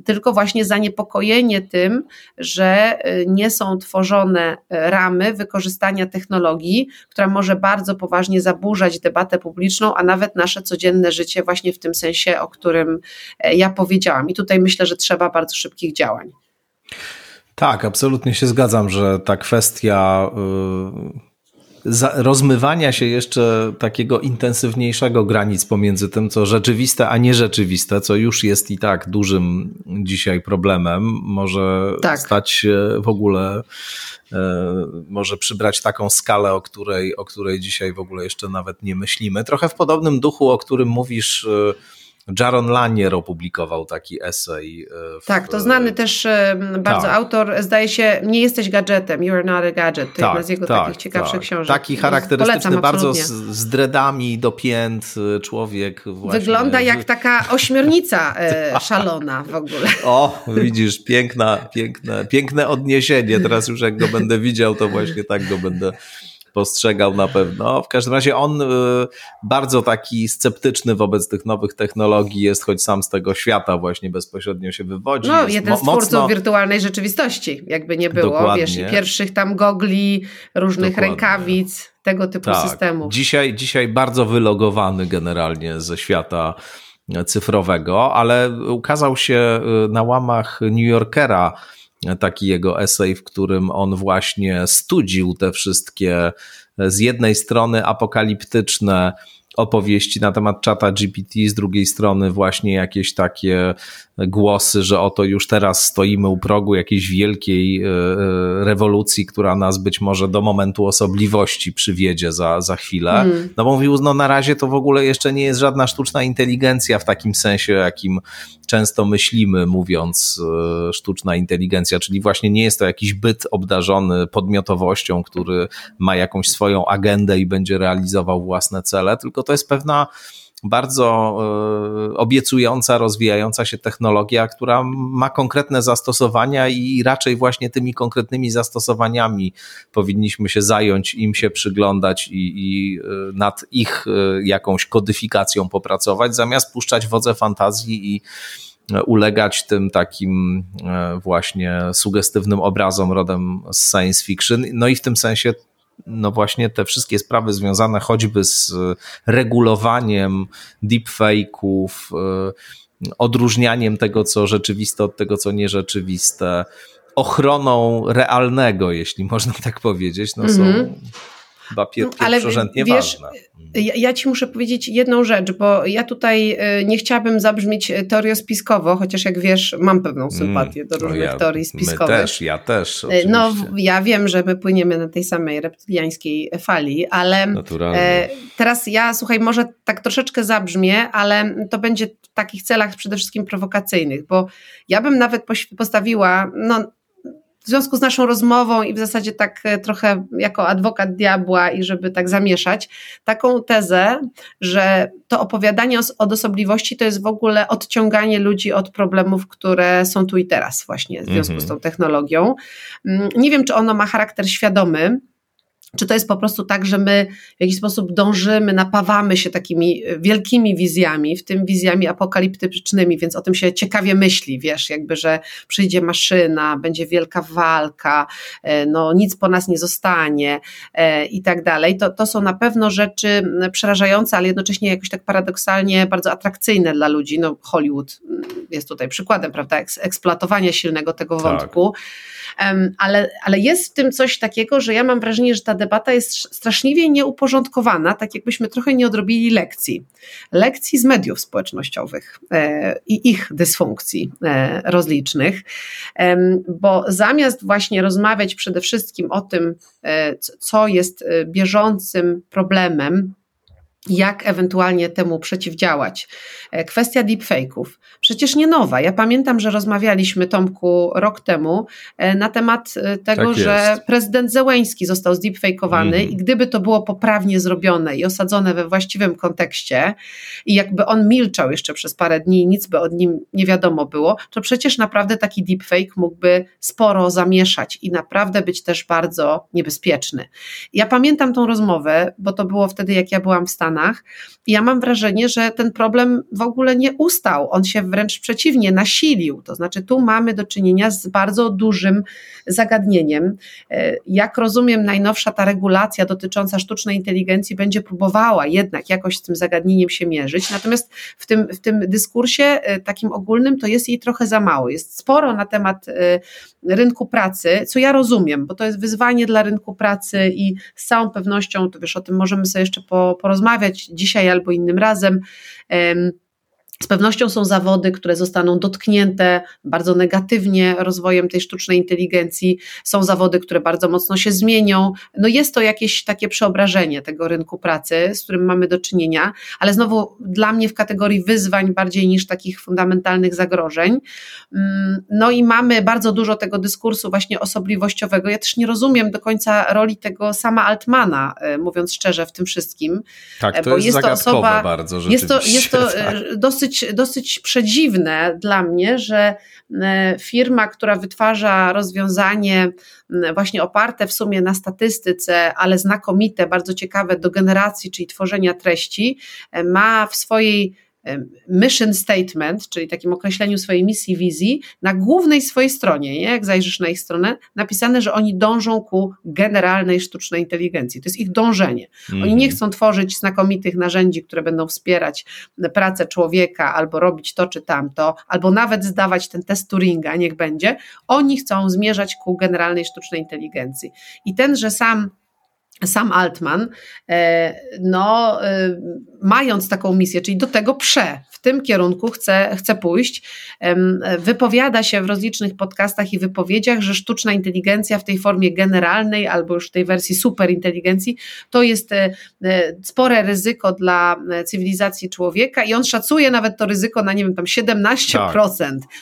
tylko właśnie zaniepokojenie tym, że y, nie są tworzone ramy wykorzystania technologii technologii, która może bardzo poważnie zaburzać debatę publiczną, a nawet nasze codzienne życie, właśnie w tym sensie, o którym e, ja powiedziałam. I tutaj myślę, że trzeba bardzo szybkich działań. Tak, absolutnie się zgadzam, że ta kwestia rozmywania się jeszcze takiego intensywniejszego granic pomiędzy tym, co rzeczywiste, a nierzeczywiste, co już jest i tak dużym dzisiaj problemem, może tak. stać się w ogóle, e, może przybrać taką skalę, o której, o której dzisiaj w ogóle jeszcze nawet nie myślimy. Trochę w podobnym duchu, o którym mówisz, e, Jaron Lanier opublikował taki esej. E, w, tak, to znany też bardzo tak. autor. Zdaje się, nie jesteś gadżetem, you're not a gadget. To tak, jedna z jego tak, takich ciekawszych tak. książek. Taki charakterystyczny, Polecam, bardzo z, z dredami do pięt e, człowiek. Właśnie. Wygląda jak taka ośmiornica e, szalona w ogóle. O, widzisz, piękna, piękne, piękne odniesienie. Teraz już jak go będę widział, to właśnie tak go będę postrzegał na pewno. W każdym razie on y, bardzo taki sceptyczny wobec tych nowych technologii jest, choć sam z tego świata właśnie bezpośrednio się wywodzi. No, jest jeden z twórców mocno... wirtualnej rzeczywistości, jakby nie było, Dokładnie. wiesz, i pierwszych tam gogli, różnych Dokładnie. rękawic, tego typu tak. systemów. Dzisiaj, dzisiaj bardzo wylogowany generalnie ze świata cyfrowego, ale ukazał się y, na łamach New Yorkera taki jego esej, w którym on właśnie studził te wszystkie z jednej strony apokaliptyczne opowieści na temat czata GPT, z drugiej strony właśnie jakieś takie głosy, że oto już teraz stoimy u progu jakiejś wielkiej e, e, rewolucji, która nas być może do momentu osobliwości przywiedzie za, za chwilę. Mm. No bo mówił, no na razie to w ogóle jeszcze nie jest żadna sztuczna inteligencja w takim sensie, jakim często myślimy, mówiąc e, sztuczna inteligencja, czyli właśnie nie jest to jakiś byt obdarzony podmiotowością, który ma jakąś swoją agendę i będzie realizował własne cele, tylko to jest pewna bardzo e, obiecująca, rozwijająca się technologia, która ma konkretne zastosowania i raczej właśnie tymi konkretnymi zastosowaniami powinniśmy się zająć, im się przyglądać i, i e, nad ich e, jakąś kodyfikacją popracować, zamiast puszczać wodze fantazji i ulegać tym takim właśnie sugestywnym obrazom rodem z science fiction. No i w tym sensie no właśnie te wszystkie sprawy związane choćby z regulowaniem deepfake'ów, y, odróżnianiem tego, co rzeczywiste od tego, co nierzeczywiste, ochroną realnego, jeśli można tak powiedzieć, no są -hmm chyba pier no, pierwszorzędnie wiesz, ważne. Ja, ja, ci muszę powiedzieć jedną rzecz, bo ja tutaj y, nie chciałabym zabrzmieć y, teoriospiskowo, chociaż jak wiesz, mam pewną mm, sympatię do różnych ja, teorii spiskowych. My też, ja też. Y, no, oczywiście. No, ja wiem, że my płyniemy na tej samej reptyliańskiej fali, ale Naturalnie. teraz ja, słuchaj, może tak troszeczkę zabrzmie, ale to będzie w takich celach przede wszystkim prowokacyjnych, bo ja bym nawet postawiła, no w związku z naszą rozmową i w zasadzie tak e, trochę jako adwokat diabła i żeby tak zamieszać, taką tezę, że to opowiadanie o odosobliwości to jest w ogóle odciąganie ludzi od problemów, które są tu i teraz właśnie w związku mm -hmm. z tą technologią. Mm, nie wiem, czy ono ma charakter świadomy, czy to jest po prostu tak, że my w jakiś sposób dążymy, napawamy się takimi e, wielkimi wizjami, w tym wizjami apokaliptycznymi, więc o tym się ciekawie myśli, wiesz, jakby, że przyjdzie maszyna, będzie wielka walka, e, no nic po nas nie zostanie e, i tak dalej. To, to są na pewno rzeczy przerażające, ale jednocześnie jakoś tak paradoksalnie bardzo atrakcyjne dla ludzi. No Hollywood jest tutaj przykładem, prawda, eksploatowania silnego tego tak. wątku. Tak ale, ale jest w tym coś takiego, że ja mam wrażenie, że ta debata jest straszliwie nieuporządkowana, tak jakbyśmy trochę nie odrobili lekcji. Lekcji z mediów społecznościowych e, i ich dysfunkcji e, rozlicznych, bo zamiast właśnie rozmawiać przede wszystkim o tym, e, co jest bieżącym problemem, jak ewentualnie temu przeciwdziałać. E, kwestia deepfake'ów. Przecież nie nowa. Ja pamiętam, że rozmawialiśmy, Tomku, rok temu e, na temat e, tego, tak że prezydent Zełęński został zdeepfakeowany mm. i gdyby to było poprawnie zrobione i osadzone we właściwym kontekście i jakby on milczał jeszcze przez parę dni i nic by od nim nie wiadomo było, to przecież naprawdę taki deepfake mógłby sporo zamieszać i naprawdę być też bardzo niebezpieczny. Ja pamiętam tą rozmowę, bo to było wtedy, jak ja byłam w Stanach, Stanach. Ja mam wrażenie, że ten problem w ogóle nie ustał, on się wręcz przeciwnie nasilił. To znaczy, tu mamy do czynienia z bardzo dużym zagadnieniem. E, jak rozumiem, najnowsza ta regulacja dotycząca sztucznej inteligencji będzie próbowała jednak jakoś z tym zagadnieniem się mierzyć. Natomiast w tym, w tym dyskursie e, takim ogólnym to jest jej trochę za mało. Jest sporo na temat e, rynku pracy, co ja rozumiem, bo to jest wyzwanie dla rynku pracy i z całą pewnością, to wiesz, o tym możemy sobie jeszcze porozmawiać dzisiaj albo innym razem. Z pewnością są zawody, które zostaną dotknięte bardzo negatywnie rozwojem tej sztucznej inteligencji. Są zawody, które bardzo mocno się zmienią. No jest to jakieś takie przeobrażenie tego rynku pracy, z którym mamy do czynienia, ale znowu dla mnie w kategorii wyzwań bardziej niż takich fundamentalnych zagrożeń. Mm, no i mamy bardzo dużo tego dyskursu właśnie osobliwościowego. Ja też nie rozumiem do końca roli tego sama Altmana, e, mówiąc szczerze, w tym wszystkim. Tak, to bo jest, jest to osoba, bardzo Jest to, jest to tak. dosyć dosyć, dosyć przedziwne dla mnie, że e, firma, która wytwarza rozwiązanie właśnie oparte w sumie na statystyce, ale znakomite, bardzo ciekawe do generacji, czyli tworzenia treści, e, ma w swojej mission statement, czyli takim określeniu swojej misji, wizji, na głównej swojej stronie, nie? jak zajrzysz na ich stronę, napisane, że oni dążą ku generalnej sztucznej inteligencji. To jest ich dążenie. Oni nie mhm. chcą tworzyć znakomitych narzędzi, które będą wspierać pracę człowieka, albo robić to czy tamto, albo nawet zdawać ten test Turinga, niech będzie. Oni chcą zmierzać ku generalnej sztucznej inteligencji. I ten, że sam sam Altman, e, no, e, mając taką misję, czyli do tego prze, w tym kierunku chce, chce pójść, wypowiada się w rozlicznych podcastach i wypowiedziach, że sztuczna inteligencja w tej formie generalnej albo już w tej wersji superinteligencji to jest e, spore ryzyko dla cywilizacji człowieka i on szacuje nawet to ryzyko na, nie wiem, tam 17%, tak.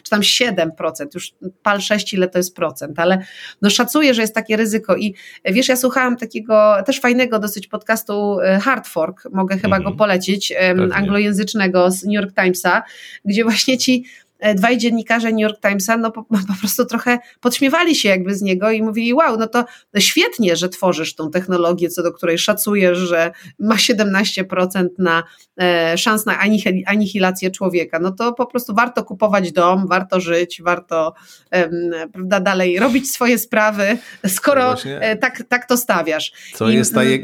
czy tam 7%, już pal 6 ile to jest procent, ale no szacuje, że jest takie ryzyko i wiesz, ja słuchałam takiego też fajnego dosyć podcastu e, Hard Fork, mogę chyba mm -hmm. go polecić, Pewnie. anglojęzycznego z New York Timesa, gdzie właśnie ci dwaj dziennikarze New York Timesa no po, po, prostu trochę podśmiewali się jakby z niego i mówili, wow, no to świetnie, że tworzysz tą technologię, co do której szacujesz, że ma 17% na e, szans na anihilację człowieka, no to po prostu warto kupować dom, warto żyć, warto e, prawda, dalej robić swoje sprawy, skoro e, tak, tak to stawiasz. Co I, jest ta je,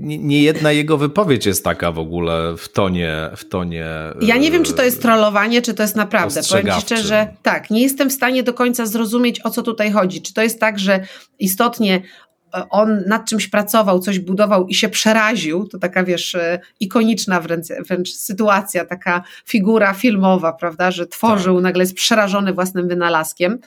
nie jedna jego wypowiedź jest taka w ogóle w tonie, w tonie. Ja nie wiem, czy to jest trollowanie, czy to jest naprawdę powiem Ci szczerze, tak, nie jestem w stanie do końca zrozumieć, o co tutaj chodzi. Czy to jest tak, że istotnie e, on nad czymś pracował, coś budował i się przeraził, to taka wiesz, e, ikoniczna wręcz, wręcz sytuacja, taka figura filmowa, prawda, że tworzył, tak. nagle jest przerażony własnym wynalazkiem.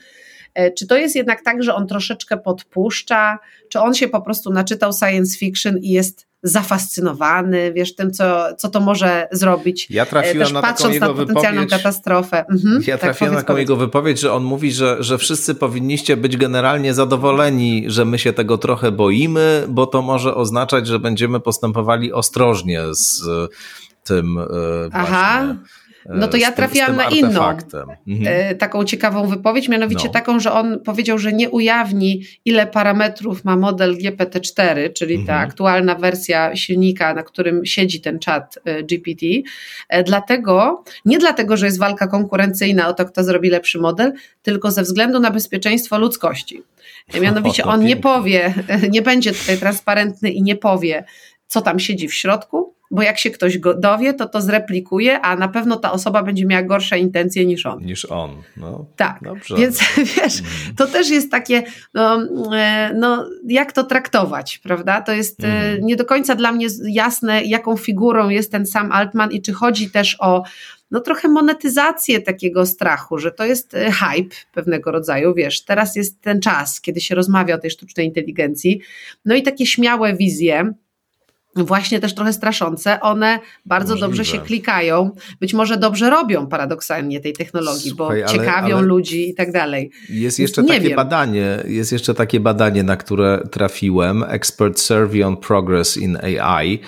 E, czy to jest jednak tak, że on troszeczkę podpuszcza, czy on się po prostu naczytał science fiction i jest zafascynowany, wiesz, tym, co, co to może zrobić. Ja trafiłem Też na patrząc taką na potencjalną wypowiedź, katastrofę. Mhm, ja tak, trafiłem na taką powiedz. jego wypowiedź, że on mówi, że, że wszyscy powinniście być generalnie zadowoleni, że my się tego trochę boimy, bo to może oznaczać, że będziemy postępowali ostrożnie z tym e, właśnie. No to ja trafiłam na inną mhm. E, taką ciekawą wypowiedź, mianowicie no. taką, że on powiedział, że nie ujawni ile parametrów ma model GPT-4, czyli ta mhm. aktualna wersja silnika, na którym siedzi ten czat e, GPT, e, dlatego, nie dlatego, że jest walka konkurencyjna o to, kto zrobi lepszy model, tylko ze względu na bezpieczeństwo ludzkości. Mianowicie on nie powie, nie będzie tutaj transparentny i nie powie, co tam siedzi w środku, bo jak się ktoś go dowie, to to zreplikuje, a na pewno ta osoba będzie miała gorsze intencje niż on. Niż on, no. Tak, Dobrze. więc wiesz, to też jest takie, no, e, no, jak to traktować, prawda? To jest e, mhm. nie do końca dla mnie jasne, jaką figurą jest ten sam Altman i czy chodzi też o no trochę monetyzację takiego strachu, że to jest e, hype pewnego rodzaju, wiesz, teraz jest ten czas, kiedy się rozmawia o tej sztucznej inteligencji, no i takie śmiałe wizje, właśnie też trochę straszące, one bardzo Możliwe. dobrze się klikają, być może dobrze robią paradoksalnie tej technologii, Słuchaj, bo ciekawią ale ludzi i tak dalej. Jest jeszcze takie wiem. badanie, jest jeszcze takie badanie, na które trafiłem, Expert Survey on Progress in AI,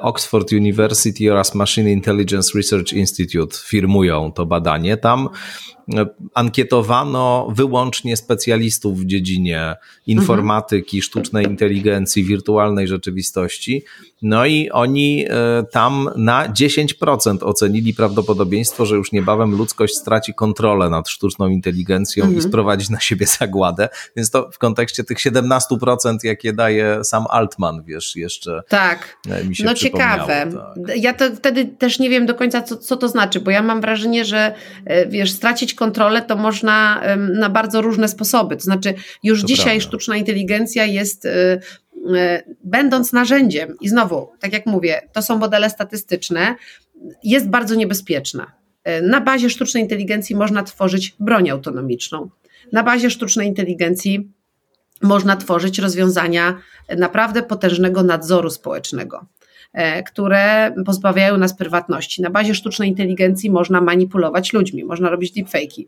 Oxford University oraz Machine Intelligence Research Institute firmują to badanie. Tam ankietowano wyłącznie specjalistów w dziedzinie informatyki, mhm. sztucznej inteligencji, wirtualnej rzeczywistości. No i oni e, tam na 10% ocenili prawdopodobieństwo, że już niebawem ludzkość straci kontrolę nad sztuczną inteligencją mhm. i sprowadzi na siebie zagładę. Więc to w kontekście tych 17%, jakie daje sam Altman, wiesz, jeszcze tak. E, mi się No ciekawe. Tak. Ja to wtedy też nie wiem do końca, co, co to znaczy, bo ja mam wrażenie, że e, wiesz, stracić kontrolę to można na bardzo różne sposoby. To znaczy, już to dzisiaj prawda. sztuczna inteligencja jest będąc narzędziem, i znowu, tak jak mówię, to są modele statystyczne, jest bardzo niebezpieczna. Y, na bazie sztucznej inteligencji można tworzyć broń autonomiczną. Na bazie sztucznej inteligencji można tworzyć rozwiązania naprawdę potężnego nadzoru społecznego. E, które pozbawiają nas prywatności. Na bazie sztucznej inteligencji można manipulować ludźmi, można robić deepfake'i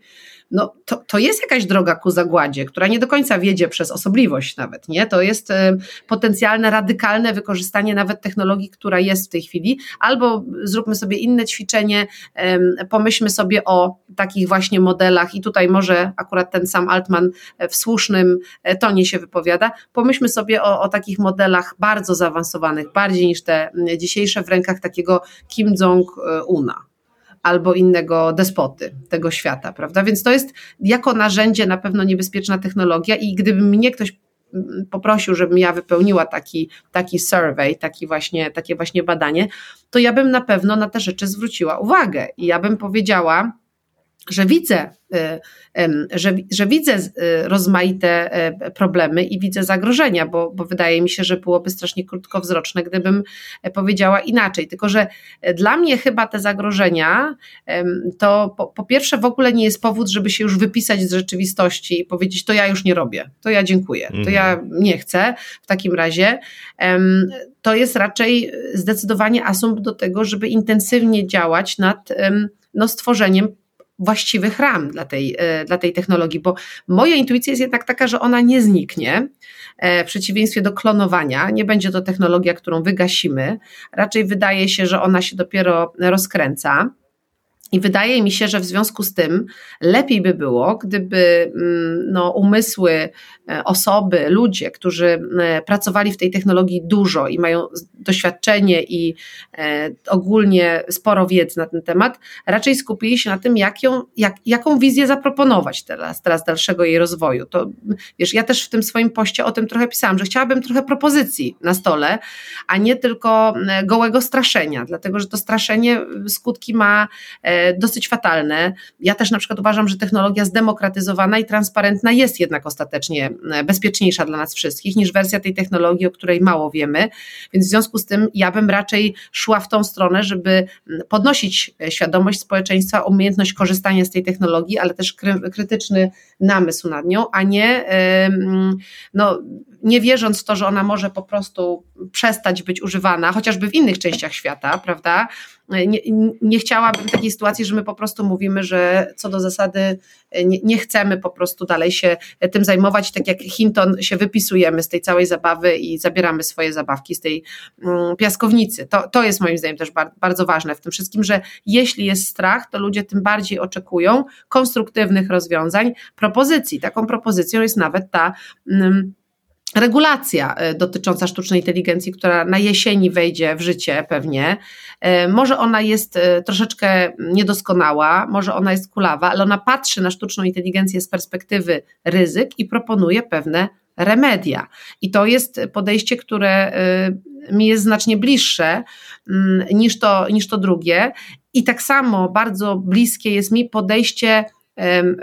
no to, to jest jakaś droga ku zagładzie, która nie do końca wiedzie przez osobliwość nawet, nie? To jest e, potencjalne, radykalne wykorzystanie nawet technologii, która jest w tej chwili, albo zróbmy sobie inne ćwiczenie, pomyślmy sobie o takich właśnie modelach i tutaj może akurat ten sam Altman w słusznym e, tonie się wypowiada, pomyślmy sobie o, o takich modelach bardzo zaawansowanych, bardziej niż te dzisiejsze w rękach takiego Kim Jong-una albo innego despoty tego świata, prawda? Więc to jest jako narzędzie na pewno niebezpieczna technologia i gdyby mnie ktoś poprosił, żebym ja wypełniła taki, taki survey, taki właśnie, takie właśnie badanie, to ja bym na pewno na te rzeczy zwróciła uwagę i ja bym powiedziała, że widzę Y, że, że widzę y, rozmaite e, problemy i widzę zagrożenia, bo, bo wydaje mi się, że byłoby strasznie krótkowzroczne, gdybym e, powiedziała inaczej. Tylko, że e, dla mnie chyba te zagrożenia to po, po pierwsze w ogóle nie jest powód, żeby się już wypisać z rzeczywistości i powiedzieć, to ja już nie robię, to ja dziękuję, to ja mhm. nie chcę w takim razie. To jest raczej zdecydowanie asumpt do tego, żeby intensywnie działać nad no, stworzeniem właściwych ram dla tej, e, dla tej technologii, bo moja intuicja jest jednak taka, że ona nie zniknie, e, w przeciwieństwie do klonowania. Nie będzie to technologia, którą wygasimy. Raczej wydaje się, że ona się dopiero rozkręca. I wydaje mi się, że w związku z tym lepiej by było, gdyby mm, no, umysły, e, osoby, ludzie, którzy e, pracowali w tej technologii dużo i mają doświadczenie i e, ogólnie sporo wiedzy na ten temat, raczej skupili się na tym, jak ją, jak, jaką wizję zaproponować teraz, teraz dalszego jej rozwoju. To wiesz, ja też w tym swoim poście o tym trochę pisałam, że chciałabym trochę propozycji na stole, a nie tylko gołego straszenia, dlatego że to straszenie skutki ma dosyć fatalne. Ja też na przykład uważam, że technologia zdemokratyzowana i transparentna jest jednak ostatecznie e, bezpieczniejsza dla nas wszystkich niż wersja tej technologii, o której mało wiemy. Więc w związku z tym ja bym raczej szła w tą stronę, żeby podnosić e, świadomość społeczeństwa, umiejętność korzystania z tej technologii, ale też krytyczny namysł nad nią, a nie no, nie wierząc w to, że ona może po prostu przestać być używana, chociażby w innych częściach świata, prawda? Nie, nie chciałabym takiej sytuacji, że my po prostu mówimy, że co do zasady nie, nie, chcemy po prostu dalej się tym zajmować, tak jak Hinton się wypisujemy z tej całej zabawy i zabieramy swoje zabawki z tej mm, piaskownicy. To, to jest moim zdaniem też bardzo, bardzo ważne w tym wszystkim, że jeśli jest strach, to ludzie tym bardziej oczekują konstruktywnych rozwiązań, propozycji. Taką propozycją jest nawet ta. Mm, regulacja e, dotycząca sztucznej inteligencji, która na jesieni wejdzie w życie pewnie. E, może ona jest e, troszeczkę niedoskonała, może ona jest kulawa, ale ona patrzy na sztuczną inteligencję z perspektywy ryzyk i proponuje pewne remedia. I to jest podejście, które mi jest znacznie bliższe mm, niż to, niż to drugie. I tak samo bardzo bliskie jest mi podejście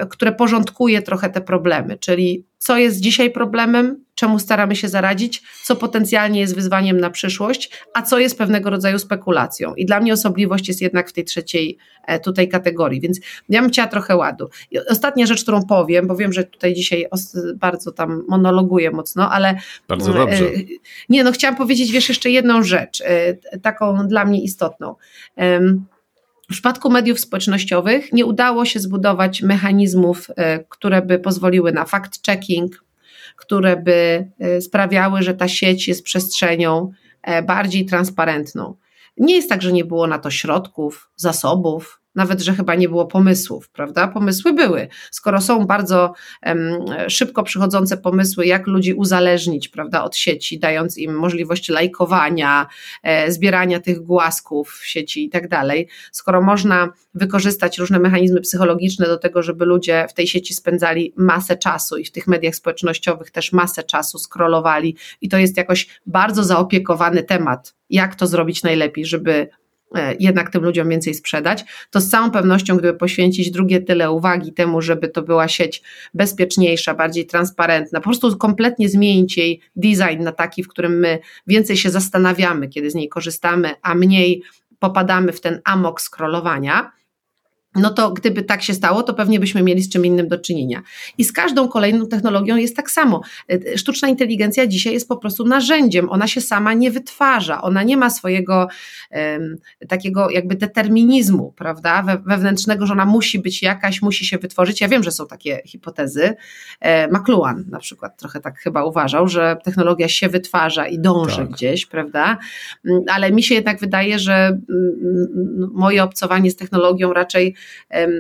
które porządkuje trochę te problemy, czyli co jest dzisiaj problemem, czemu staramy się zaradzić, co potencjalnie jest wyzwaniem na przyszłość, a co jest pewnego rodzaju spekulacją. I dla mnie osobliwość jest jednak w tej trzeciej e, tutaj kategorii, więc ja bym chciała trochę ładu. I ostatnia rzecz, którą powiem, bo wiem, że tutaj dzisiaj bardzo tam monologuję mocno, ale... Bardzo dobrze. E, nie, no chciałam powiedzieć, wiesz, jeszcze jedną rzecz, e, taką dla mnie istotną. W przypadku mediów społecznościowych nie udało się zbudować mechanizmów, e, które by pozwoliły na fact-checking, które by e, sprawiały, że ta sieć jest przestrzenią bardziej transparentną. Nie jest tak, że nie było na to środków, zasobów, nawet, że chyba nie było pomysłów, prawda? Pomysły były. Skoro są bardzo um, szybko przychodzące pomysły, jak ludzi uzależnić, prawda, od sieci, dając im możliwość lajkowania, e, zbierania tych głasków w sieci i tak dalej, skoro można wykorzystać różne mechanizmy psychologiczne do tego, żeby ludzie w tej sieci spędzali masę czasu i w tych mediach społecznościowych też masę czasu scrollowali i to jest jakoś bardzo zaopiekowany temat, jak to zrobić najlepiej, żeby jednak tym ludziom więcej sprzedać, to z całą pewnością, gdyby poświęcić drugie tyle uwagi temu, żeby to była sieć bezpieczniejsza, bardziej transparentna, po prostu kompletnie zmienić jej design na taki, w którym my więcej się zastanawiamy, kiedy z niej korzystamy, a mniej popadamy w ten amok scrollowania, no to gdyby tak się stało, to pewnie byśmy mieli z czym innym do czynienia. I z każdą kolejną technologią jest tak samo. E, sztuczna inteligencja dzisiaj jest po prostu narzędziem, ona się sama nie wytwarza, ona nie ma swojego um, takiego jakby determinizmu, prawda, We, wewnętrznego, że ona musi być jakaś, musi się wytworzyć. Ja wiem, że są takie hipotezy. E, McLuhan na przykład trochę tak chyba uważał, że technologia się wytwarza i dąży tak. gdzieś, prawda, mm, ale mi się jednak wydaje, że mm, mm, moje obcowanie z technologią raczej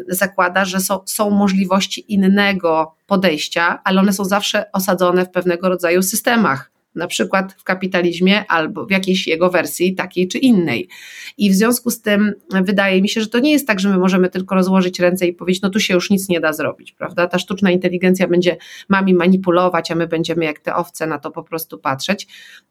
zakłada, że są, są możliwości innego podejścia, ale one są zawsze osadzone w pewnego rodzaju systemach na przykład w kapitalizmie albo w jakiejś jego wersji takiej czy innej. I w związku z tym wydaje mi się, że to nie jest tak, że my możemy tylko rozłożyć ręce i powiedzieć, no tu się już nic nie da zrobić, prawda? Ta sztuczna inteligencja będzie nami manipulować, a my będziemy jak te owce na to po prostu patrzeć,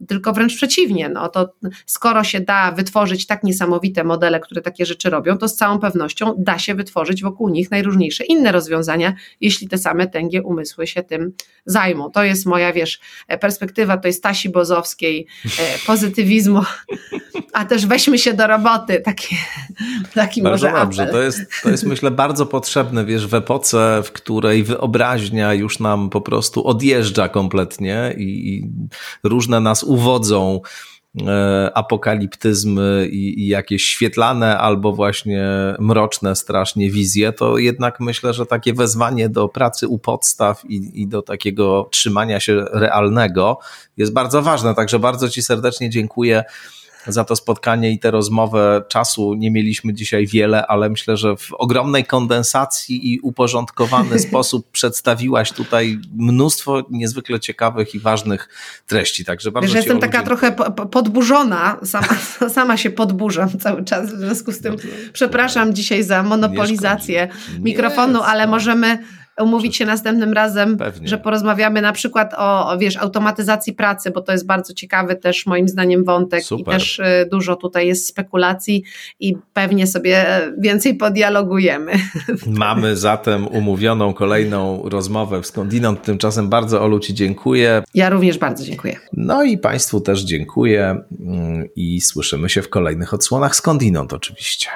tylko wręcz przeciwnie, no to skoro się da wytworzyć tak niesamowite modele, które takie rzeczy robią, to z całą pewnością da się wytworzyć wokół nich najróżniejsze inne rozwiązania, jeśli te same tęgie umysły się tym zajmą. To jest moja, wiesz, perspektywa, to jest Stasi Bozowskiej, e, pozytywizmu, a też weźmy się do roboty, taki, taki bardzo może dobrze, to jest, to jest myślę bardzo potrzebne, wiesz, w epoce, w której wyobraźnia już nam po prostu odjeżdża kompletnie i, i różne nas uwodzą apokaliptyzmy i, i, jakieś świetlane albo właśnie mroczne strasznie wizje, to jednak myślę, że takie wezwanie do pracy u podstaw i, i do takiego trzymania się realnego jest bardzo ważne. Także bardzo Ci serdecznie dziękuję za to spotkanie i tę rozmowę. Czasu nie mieliśmy dzisiaj wiele, ale myślę, że w ogromnej kondensacji i uporządkowany sposób przedstawiłaś tutaj mnóstwo niezwykle ciekawych i ważnych treści. Także bardzo Wiesz, jestem taka trochę podburzona, sama, sama się podburzam cały czas, w związku z tym przepraszam dzisiaj za monopolizację mikrofonu, ale możemy umówić się następnym razem, Pewnie. że porozmawiamy na przykład o, o, wiesz, automatyzacji pracy, bo to jest bardzo ciekawy też moim zdaniem wątek Super. i też y, dużo tutaj jest spekulacji i pewnie sobie więcej podialogujemy. Mamy zatem umówioną kolejną rozmowę Skądinąd. Tymczasem bardzo Olu Ci dziękuję. Ja również bardzo dziękuję. No i Państwu też dziękuję mm, i słyszymy się w kolejnych odsłonach Skądinąd oczywiście.